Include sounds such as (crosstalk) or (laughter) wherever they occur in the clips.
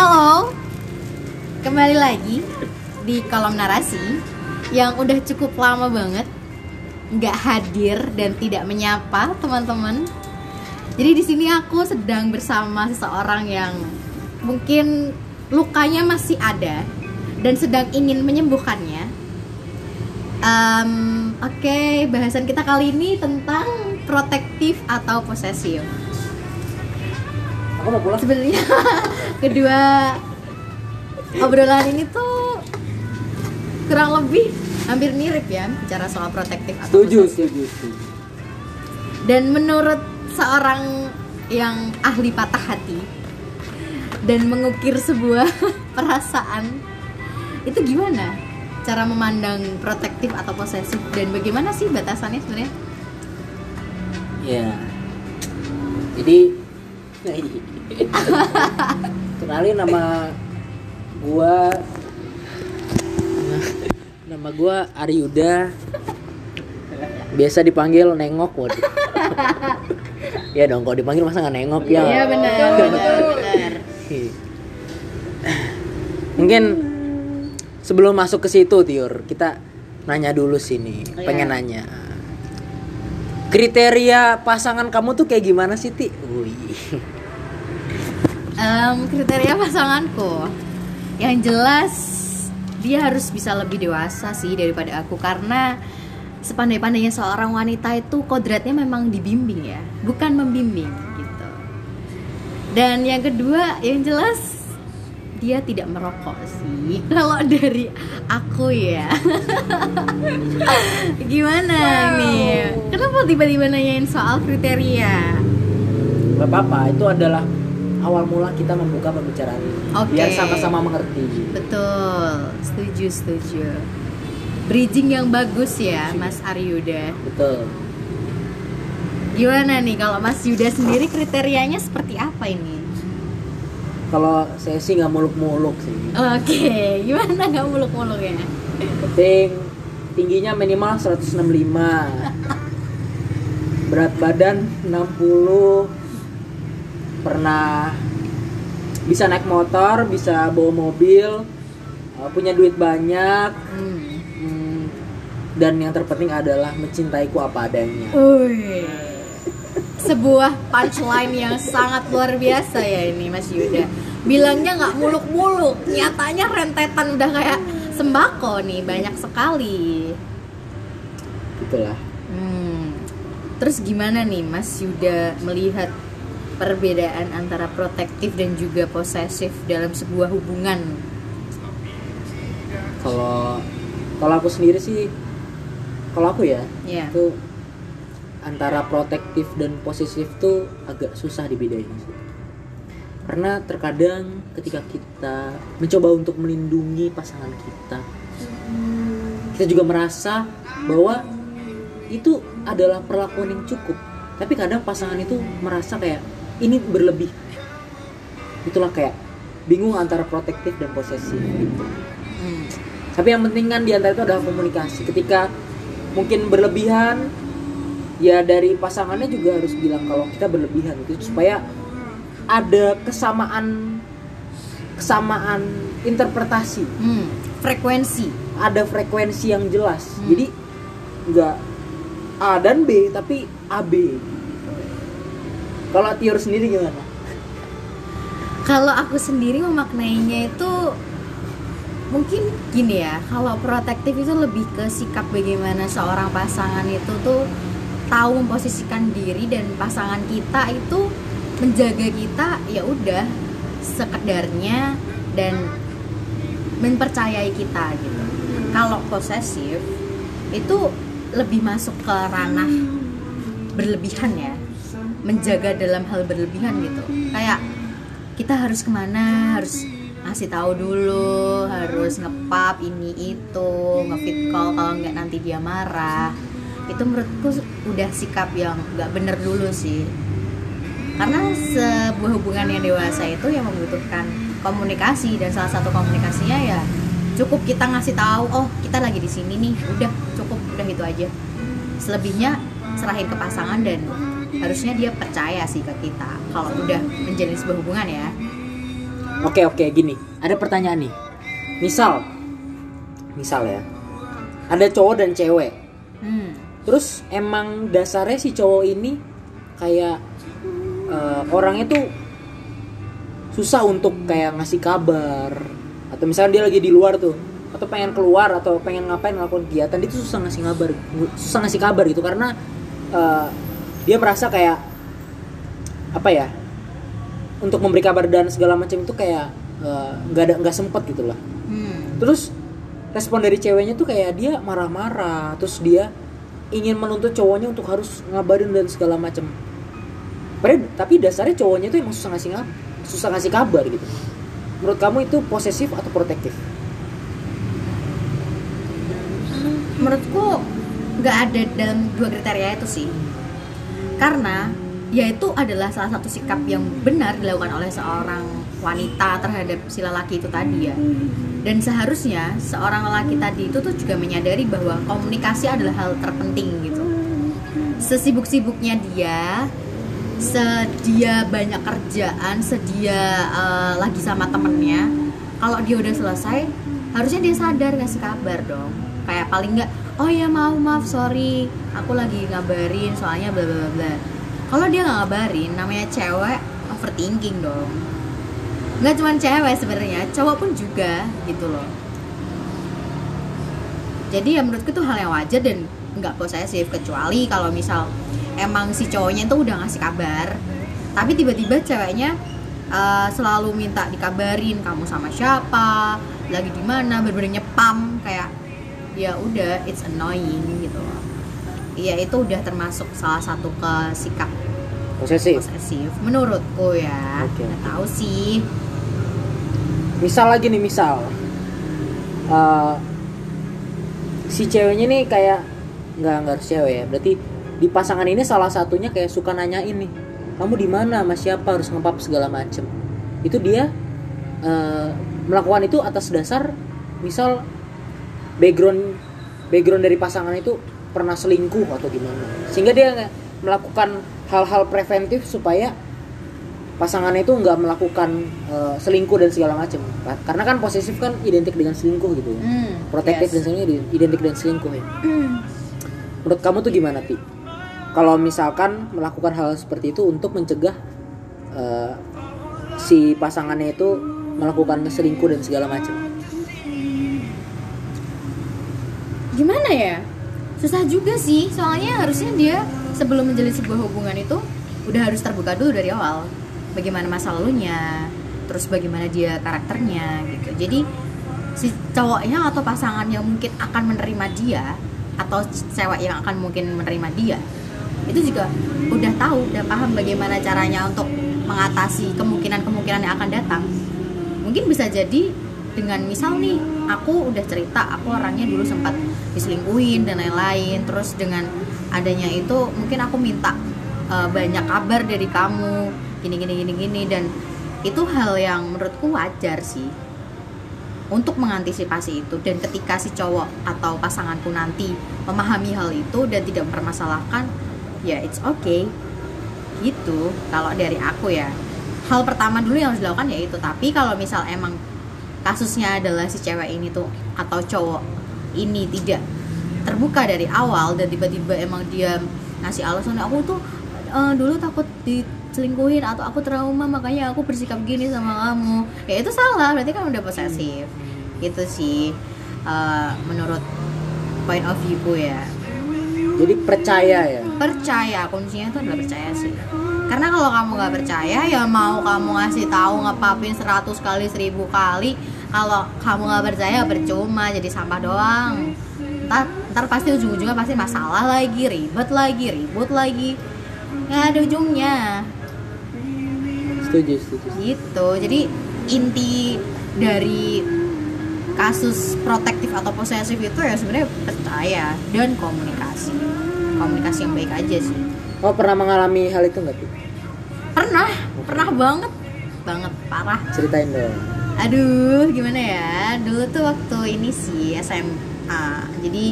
Halo, kembali lagi di kolom narasi yang udah cukup lama banget nggak hadir dan tidak menyapa teman-teman. Jadi di sini aku sedang bersama seseorang yang mungkin lukanya masih ada dan sedang ingin menyembuhkannya. Um, Oke, bahasan kita kali ini tentang protektif atau posesif. Aku mau pulang. Sebenarnya (laughs) kedua obrolan ini tuh kurang lebih hampir mirip ya bicara soal protektif atau Setuju, setuju, setuju. Dan menurut seorang yang ahli patah hati dan mengukir sebuah (laughs) perasaan itu gimana cara memandang protektif atau posesif dan bagaimana sih batasannya sebenarnya? Ya. Jadi kenalin nama gua. Nama gua Aryuda. Biasa dipanggil nengok waduh. Ya dong kalau dipanggil masa nggak nengok ya. Iya (laughs) benar, mungkin sebelum masuk ke situ Tiur kita nanya dulu sini Oh, pengen iya. nanya kriteria pasangan kamu tuh kayak gimana sih Ti? Em, kriteria pasanganku. Yang jelas dia harus bisa lebih dewasa sih daripada aku. Karena sepandai-pandainya seorang wanita itu kodratnya memang dibimbing ya. Bukan membimbing gitu. Dan yang kedua yang jelas dia tidak merokok sih (laughs) kalau dari aku ya (laughs) gimana nih kenapa tiba-tiba nanyain soal kriteria Gak apa-apa, itu adalah awal mula kita membuka pembicaraan ini. Oke. Biar sama-sama mengerti. Betul, setuju setuju. Bridging yang bagus ya, Mas Aryuda. Betul. Gimana nih kalau Mas Yuda sendiri kriterianya seperti apa ini? Kalau saya sih nggak muluk-muluk sih. Oke, (laughs) gimana nggak muluk-muluk ya? Penting tingginya minimal 165. Berat badan 60. Pernah bisa naik motor, bisa bawa mobil, uh, punya duit banyak, Hmm. hmm, dan yang terpenting adalah mencintaiku apa adanya. Ui. Sebuah punchline yang sangat luar biasa ya ini Mas Yuda. Bilangnya nggak muluk-muluk, nyatanya rentetan udah kayak sembako nih banyak sekali. Itulah. Hmm. Terus gimana nih Mas Yuda melihat perbedaan antara protektif dan juga posesif dalam sebuah hubungan? kalau kalau aku sendiri sih kalau aku ya Ya. itu antara protektif dan posesif tuh agak susah dibedain karena terkadang ketika kita mencoba untuk melindungi pasangan kita kita juga merasa bahwa itu adalah perlakuan yang cukup. Tapi kadang pasangan itu merasa kayak ini berlebih. Itulah kayak bingung antara protektif dan posesif gitu. Hmm. tapi yang penting kan di antara itu adalah komunikasi. Ketika mungkin berlebihan ya dari pasangannya juga harus bilang kalau kita berlebihan gitu supaya ada kesamaan kesamaan interpretasi Hmm. Frekuensi. ada frekuensi yang jelas Hmm. jadi nggak A dan B tapi AB kalau Tior sendiri gimana Kalau aku sendiri memaknainya itu mungkin gini ya. Kalau protektif itu lebih ke sikap bagaimana seorang pasangan itu tuh tahu memposisikan diri dan pasangan kita itu menjaga kita ya udah sekedarnya dan mempercayai kita gitu. Kalau posesif itu lebih masuk ke ranah berlebihan ya, menjaga dalam hal berlebihan gitu. Kayak kita harus ke mana, harus ngasih tahu dulu, harus ngepap ini itu, ngefit call kalau nggak nanti dia marah. Itu menurutku udah sikap yang nggak bener dulu sih. Karena sebuah hubungan yang dewasa itu yang membutuhkan komunikasi dan salah satu komunikasinya ya cukup kita ngasih tahu oh kita lagi di sini nih udah cukup udah itu aja selebihnya serahin ke pasangan dan harusnya dia percaya sih ke kita kalau udah menjalin sebuah hubungan ya Oke oke gini, ada pertanyaan nih. Misal, misal ya, ada cowok dan cewek. Hmm. Terus emang dasarnya si cowok ini kayak eh, orangnya tuh susah untuk kayak ngasih kabar. Atau misalnya dia lagi di luar tuh atau pengen keluar atau pengen ngapain melakukan kegiatan dia tuh susah ngasih kabar susah ngasih kabar gitu. Karena eh, dia merasa kayak apa ya untuk memberi kabar dan segala macam itu kayak eh, nggak ada nggak sempet gitu lah. Hmm. terus respon dari ceweknya tuh kayak dia marah-marah terus dia ingin menuntut cowoknya untuk harus ngabarin dan segala macam. Tapi dasarnya cowoknya tuh emang susah ngasih susah ngasih kabar gitu. Menurut kamu itu posesif atau protektif? Menurutku nggak ada dalam dua kriteria itu sih. Karena ya itu adalah salah satu sikap yang benar dilakukan oleh seorang wanita terhadap si lelaki itu tadi ya. Dan seharusnya seorang lelaki tadi itu tuh juga menyadari bahwa komunikasi adalah hal terpenting gitu. Sesibuk-sibuknya dia sedia banyak kerjaan sedia eh, lagi sama temennya kalau dia udah selesai harusnya dia sadar ngasih kabar dong. Kayak paling nggak oh ya maaf maaf sorry aku lagi ngabarin soalnya bla bla bla kalau dia nggak ngabarin namanya cewek overthinking dong. Nggak cuma cewek sebenarnya cowok pun juga gitu loh. Jadi ya menurutku itu hal yang wajar dan nggak posesif kecuali kalau misal emang si cowoknya itu udah ngasih kabar tapi tiba-tiba ceweknya eh, selalu minta dikabarin kamu sama siapa? Lagi di mana? Bener-bener kayak ya udah it's annoying gitu loh. Iya itu udah termasuk salah satu ke sikap posesif? Posesif. Menurutku ya. Oke. nggak tahu sih. Misal lagi nih misal. Eh, si ceweknya nih kayak nggak nggak harus cewek ya. Berarti di pasangan ini salah satunya kayak suka nanyain nih kamu di mana? Sama siapa? Harus ngepap segala macem. Itu dia eh, melakukan itu atas dasar misal background background dari pasangan itu pernah selingkuh atau gimana. Sehingga dia melakukan hal-hal preventif supaya pasangannya itu nggak melakukan eh, selingkuh dan segala macam karena kan posesif kan identik dengan selingkuh gitu ya. Hmm, protektif yes. dan sebagainya identik dengan selingkuh ya. Hmm. menurut kamu tuh gimana ti? Kalau misalkan melakukan hal seperti itu untuk mencegah eh, si pasangannya itu melakukan selingkuh dan segala macam gimana ya? Susah juga sih soalnya harusnya dia sebelum menjalin sebuah hubungan itu udah harus terbuka dulu dari awal. Bagaimana masa lalunya terus bagaimana dia karakternya gitu. Jadi si cowoknya atau pasangan yang mungkin akan menerima dia atau cewek yang akan mungkin menerima dia itu juga udah tahu udah paham bagaimana caranya untuk mengatasi kemungkinan-kemungkinan yang akan datang. Mungkin bisa jadi dengan misal nih aku udah cerita aku orangnya dulu sempat diselingkuhin dan lain-lain terus dengan adanya itu mungkin aku minta uh, banyak kabar dari kamu gini gini gini gini. Dan itu hal yang menurutku wajar sih untuk mengantisipasi itu. Dan ketika si cowok atau pasanganku nanti memahami hal itu dan tidak mempermasalahkan ya it's okay. Gitu kalau dari aku ya. Hal pertama dulu yang harus dilakukan ya itu tapi kalau misal emang kasusnya adalah si cewek ini tuh atau cowok ini tidak terbuka dari awal dan tiba-tiba emang dia ngasih alasan aku tuh eh, dulu takut diselingkuhin atau aku trauma makanya aku bersikap gini sama kamu. Ya itu salah berarti kan udah posesif. Itu sih eh, menurut point of view ku ya. Jadi percaya ya? Percaya kuncinya itu adalah percaya sih. Karena kalau kamu nggak percaya ya mau kamu ngasih tahu ngepapin 100 kali 1000 kali kalau kamu nggak percaya percuma jadi sampah doang ntar pasti ujung-ujungnya pasti masalah lagi ribet lagi ribut lagi. Nggak ada ujungnya. Setuju setuju. Gitu. Jadi inti dari kasus protektif atau posesif itu ya sebenarnya percaya dan komunikasi. Komunikasi yang baik aja sih. Oh pernah mengalami hal itu nggak tuh pernah. Pernah banget. Banget parah. Ceritain dong. Aduh gimana ya? Dulu tuh waktu ini sih SMA jadi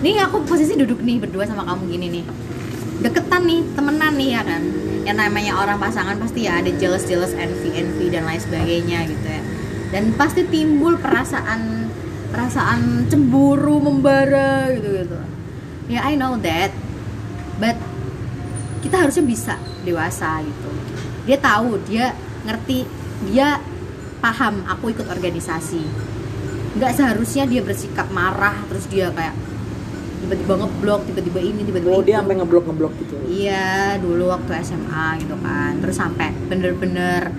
ini aku posisi duduk nih berdua sama kamu gini nih. Deketan nih temenan nih ya kan? Yang namanya orang pasangan pasti ya ada jealous jealous envy envy dan lain sebagainya gitu ya. Dan pasti timbul perasaan perasaan cemburu membara gitu gitu. Ya I know that. But kita harusnya bisa dewasa gitu. Dia tahu dia ngerti dia paham aku ikut organisasi. Nggak seharusnya dia bersikap marah terus dia kayak tiba-tiba ngeblok tiba-tiba ini tiba-tiba oh itu. dia sampai ngeblok ngeblok gitu iya dulu waktu SMA gitu kan terus sampai bener-bener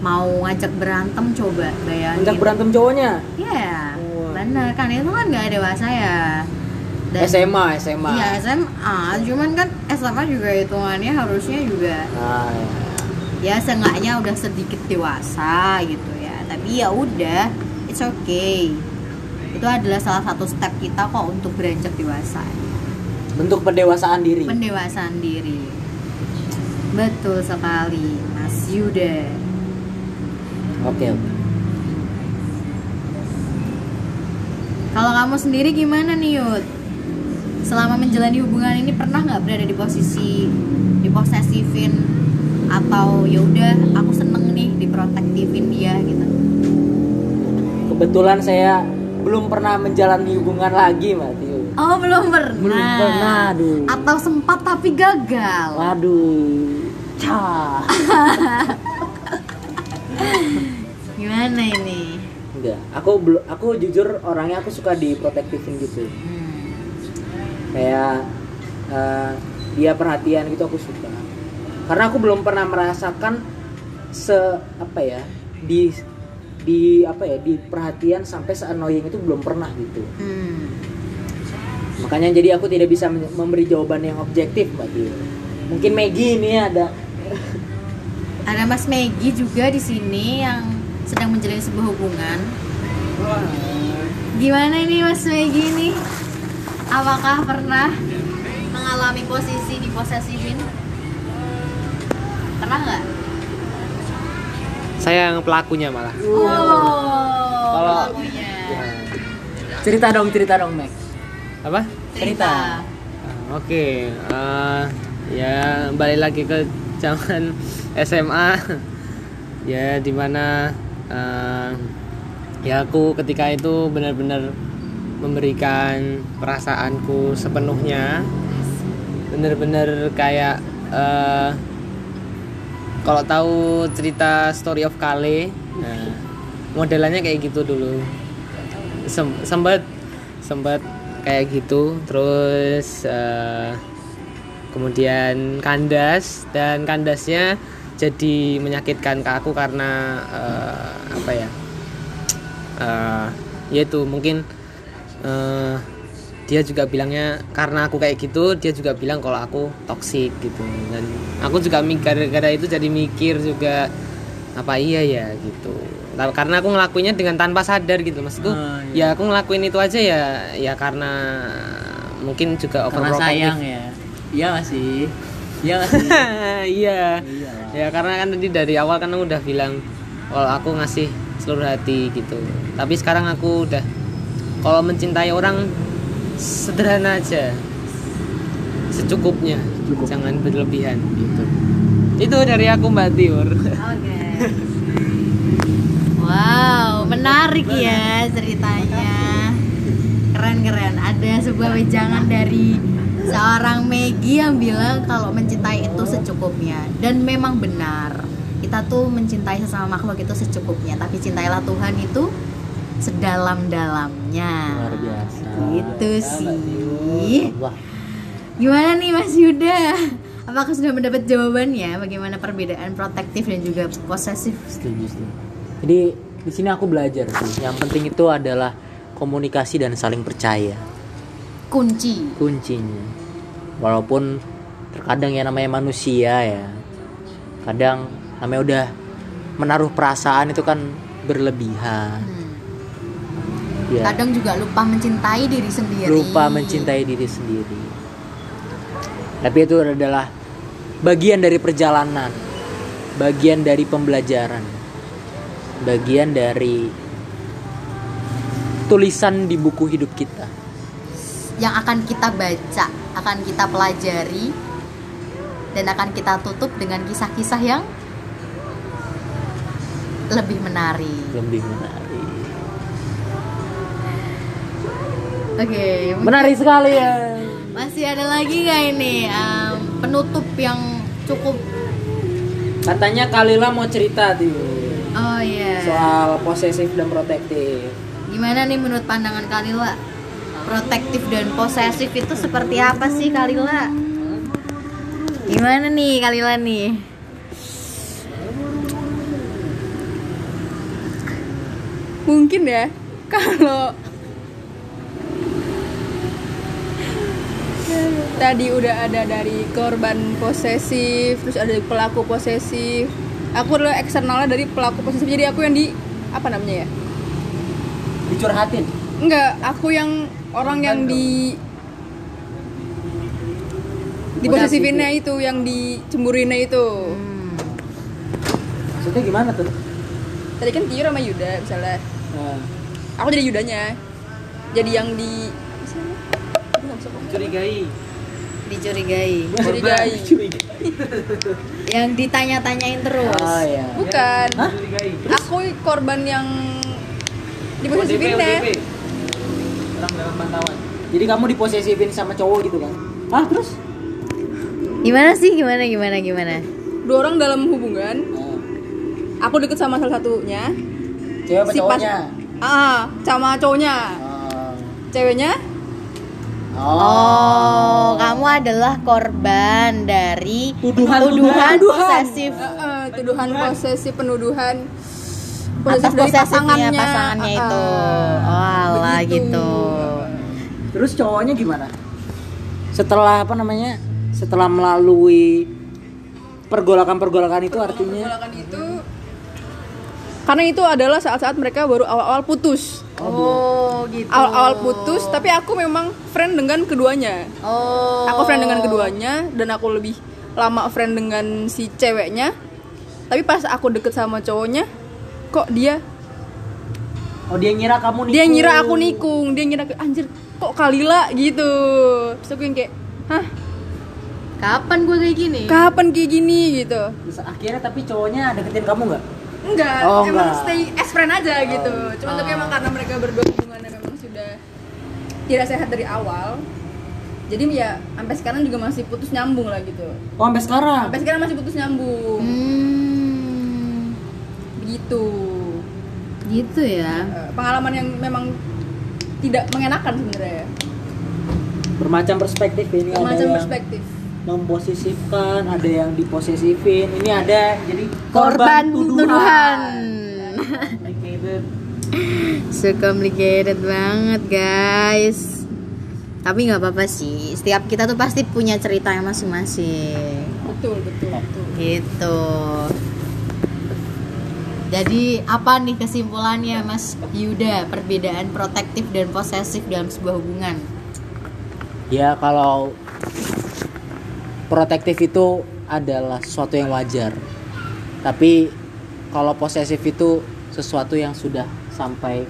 mau ngajak berantem coba bayangin ngajak berantem cowoknya Iya, Wah. bener kan itu kan nggak dewasa ya. SMA SMA Iya SMA, cuman kan SMA juga hitungannya harusnya juga nah, ya. ya seenggaknya udah sedikit dewasa gitu ya. Tapi ya udah, it's okay. Itu adalah salah satu step kita kok untuk beranjak dewasa. bentuk pendewasaan diri Pendewasaan diri. Betul sekali, Mas Yuda. oke oke Kalau kamu sendiri gimana nih Yud? Selama menjalani hubungan ini pernah nggak berada di posisi diposesifin atau ya udah aku seneng nih diprotektifin dia gitu? kebetulan saya belum pernah menjalani hubungan lagi mbak Tio Oh belum pernah. Belum pernah, aduh. Atau sempat tapi gagal. waduh cah (laughs) Gimana ini? enggak aku belum aku jujur orangnya aku suka diprotektifin gitu Hmm. kayak eh, dia perhatian gitu aku suka karena aku belum pernah merasakan se apa ya di di apa ya di perhatian sampai se annoying itu belum pernah gitu Hmm. makanya jadi aku tidak bisa memberi jawaban yang objektif mbak Tio mungkin Maggie ini ada Ada Mas Megi juga di sini yang sedang menjalani sebuah hubungan. Gimana ini Mas Megi ini? Apakah pernah mengalami posisi di posesifin? Pernah nggak? Saya yang pelakunya malah. Oh, Kalau- pelakunya. cerita dong cerita dong Meg apa? Cerita. Ah, oke. Eh, ya balik lagi ke zaman (laughs) SMA (laughs) ya di mana eh, ya aku ketika itu benar-benar memberikan perasaanku sepenuhnya. Benar-benar kayak eh, kalau tahu cerita Story of Kale nah, modelannya kayak gitu dulu. Sem- sempat sempat kayak gitu. Terus eh, kemudian kandas dan kandasnya jadi menyakitkan ke aku karena eh, apa ya? Eh, yaitu mungkin eh, dia juga bilangnya karena aku kayak gitu dia juga bilang kalau aku toksik gitu. Dan aku juga gara-gara itu jadi mikir juga apa iya ya gitu. Karena aku ngelakuinnya dengan tanpa sadar gitu maksudku. Ah, ya aku ngelakuin itu aja ya ya karena mungkin juga karena overprotective. sayang ya. Iya sih? Iya sih? (laughs) Iya. Iya. Ya karena kan tadi dari awal kan aku udah bilang kalau aku ngasih seluruh hati gitu. Tapi sekarang aku udah kalau mencintai orang sederhana aja secukupnya Cukup. jangan berlebihan gitu itu dari aku mbak Tiur Oke. Wow, menarik ya ceritanya. Keren-keren. Ada sebuah wejangan dari seorang Maggie yang bilang kalau mencintai itu secukupnya dan memang benar. Kita tuh mencintai sesama makhluk itu secukupnya, tapi cintailah Tuhan itu sedalam-dalamnya. luar biasa Gitu sih. wah Gimana nih Mas Yuda? Apakah sudah mendapat jawabannya bagaimana perbedaan protektif dan juga posesif? setuju setuju jadi di sini aku belajar sih yang penting itu adalah komunikasi dan saling percaya Kunci. kuncinya walaupun terkadang ya namanya manusia ya kadang namanya udah menaruh perasaan itu kan berlebihan Hmm. Ya Kadang juga lupa mencintai diri sendiri. lupa mencintai diri sendiri tapi itu adalah bagian dari perjalanan bagian dari pembelajaran bagian dari tulisan di buku hidup kita Yang akan kita baca, akan kita pelajari dan akan kita tutup dengan kisah-kisah yang lebih menarik. lebih menarik Oke, mungkin menarik sekali ya masih ada lagi nggak ini em, penutup yang cukup? katanya Kalila mau cerita tuh Oh iya. soal posesif dan protektif Gimana nih menurut pandangan Kalila? Protektif dan posesif itu seperti apa sih Kalila? Gimana nih Kalila nih? mungkin ya (laughs) kalau tadi udah ada dari korban posesif terus ada pelaku posesif. Aku adalah eksternalnya dari pelaku posesif. Jadi aku yang di apa namanya ya? Dicurhatin? Enggak aku yang orang yang di di posesifinnya itu yang dicemburinnya itu. Hmm. maksudnya gimana tuh? Tadi kan Tio sama Yuda misalnya. Nah, aku jadi Yudanya. Jadi yang di curigai Dicurigai. Curigai. (laughs) Yang ditanya-tanyain terus. oh ya bukan Hah? aku korban yang di ODP orang dalam pantauan jadi kamu diposesifin sama cowok gitu kan ah terus Gimana sih? Gimana gimana gimana? dua orang dalam hubungan Nah, aku deket sama salah satunya cewek apa Si pas- cowoknya ah sama cowoknya oh. ceweknya Oh, kamu adalah korban dari Tuduhan, tuduhan tuduhan. posesif eh, eh, tuduhan posesif penuduhan atas posesif dari posesifnya pasangannya eh, itu. Oh, alah Begitu. gitu. terus cowoknya gimana setelah apa namanya setelah melalui pergolakan-pergolakan itu artinya Pergolakan itu karena itu adalah saat-saat mereka baru awal-awal putus. Oh, gitu. awal-awal putus tapi aku memang friend dengan keduanya. Oh. aku friend dengan keduanya dan aku lebih lama friend dengan si ceweknya. Tapi pas aku deket sama cowoknya kok dia oh dia ngira kamu nikung. dia ngira aku nikung. Dia ngira anjir kok Kalila? gitu. Terus aku yang kayak hah? Kapan gue kayak gini? kapan kayak gini? gitu. Terus akhirnya tapi cowoknya deketin kamu nggak enggak Oh, emang enggak. stay as friend aja gitu cuman tapi Oh. emang karena mereka berdua hubungannya memang sudah tidak sehat dari awal jadi ya sampai sekarang juga masih putus nyambung lah gitu oh sampai sekarang sampai sekarang masih putus nyambung Hmm. gitu Gitu ya. Eh, pengalaman yang memang tidak mengenakan sebenarnya bermacam perspektif ini ada macam yang perspektif memposisifkan ada yang diposesifin. Ini ada jadi Korban tuduhan, tuduhan. complicated. So complicated banget guys. Tapi nggak apa-apa sih. Setiap kita tuh pasti punya cerita yang masing-masing. Betul betul betul. Gitu. Jadi apa nih kesimpulannya Mas Yuda? Perbedaan protektif dan posesif dalam sebuah hubungan? Ya kalau protektif itu adalah sesuatu yang wajar tapi kalau posesif itu sesuatu yang sudah sampai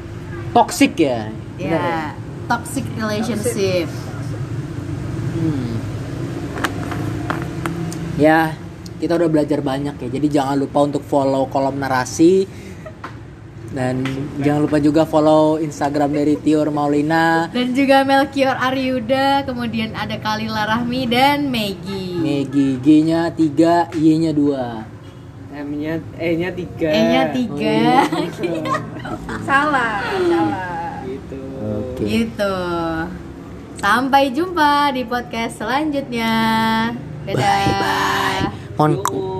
toksik ya Benar ya? Ya Toxic relationship Hmm. Ya, kita udah belajar banyak ya. Jadi jangan lupa untuk follow kolom narasi dan jangan lupa juga follow Instagram dari Tior Maulina, Dan juga Melkior Aryuda Kemudian ada Kalila Rahmi dan Maggie Megi G-nya 3, Y-nya 2. M-nya E-nya 3 E-nya 3 (laughs) salah salah gitu Oke. Gitu. Sampai jumpa di podcast selanjutnya. Dadah. Bye bye. Mohon Yuk.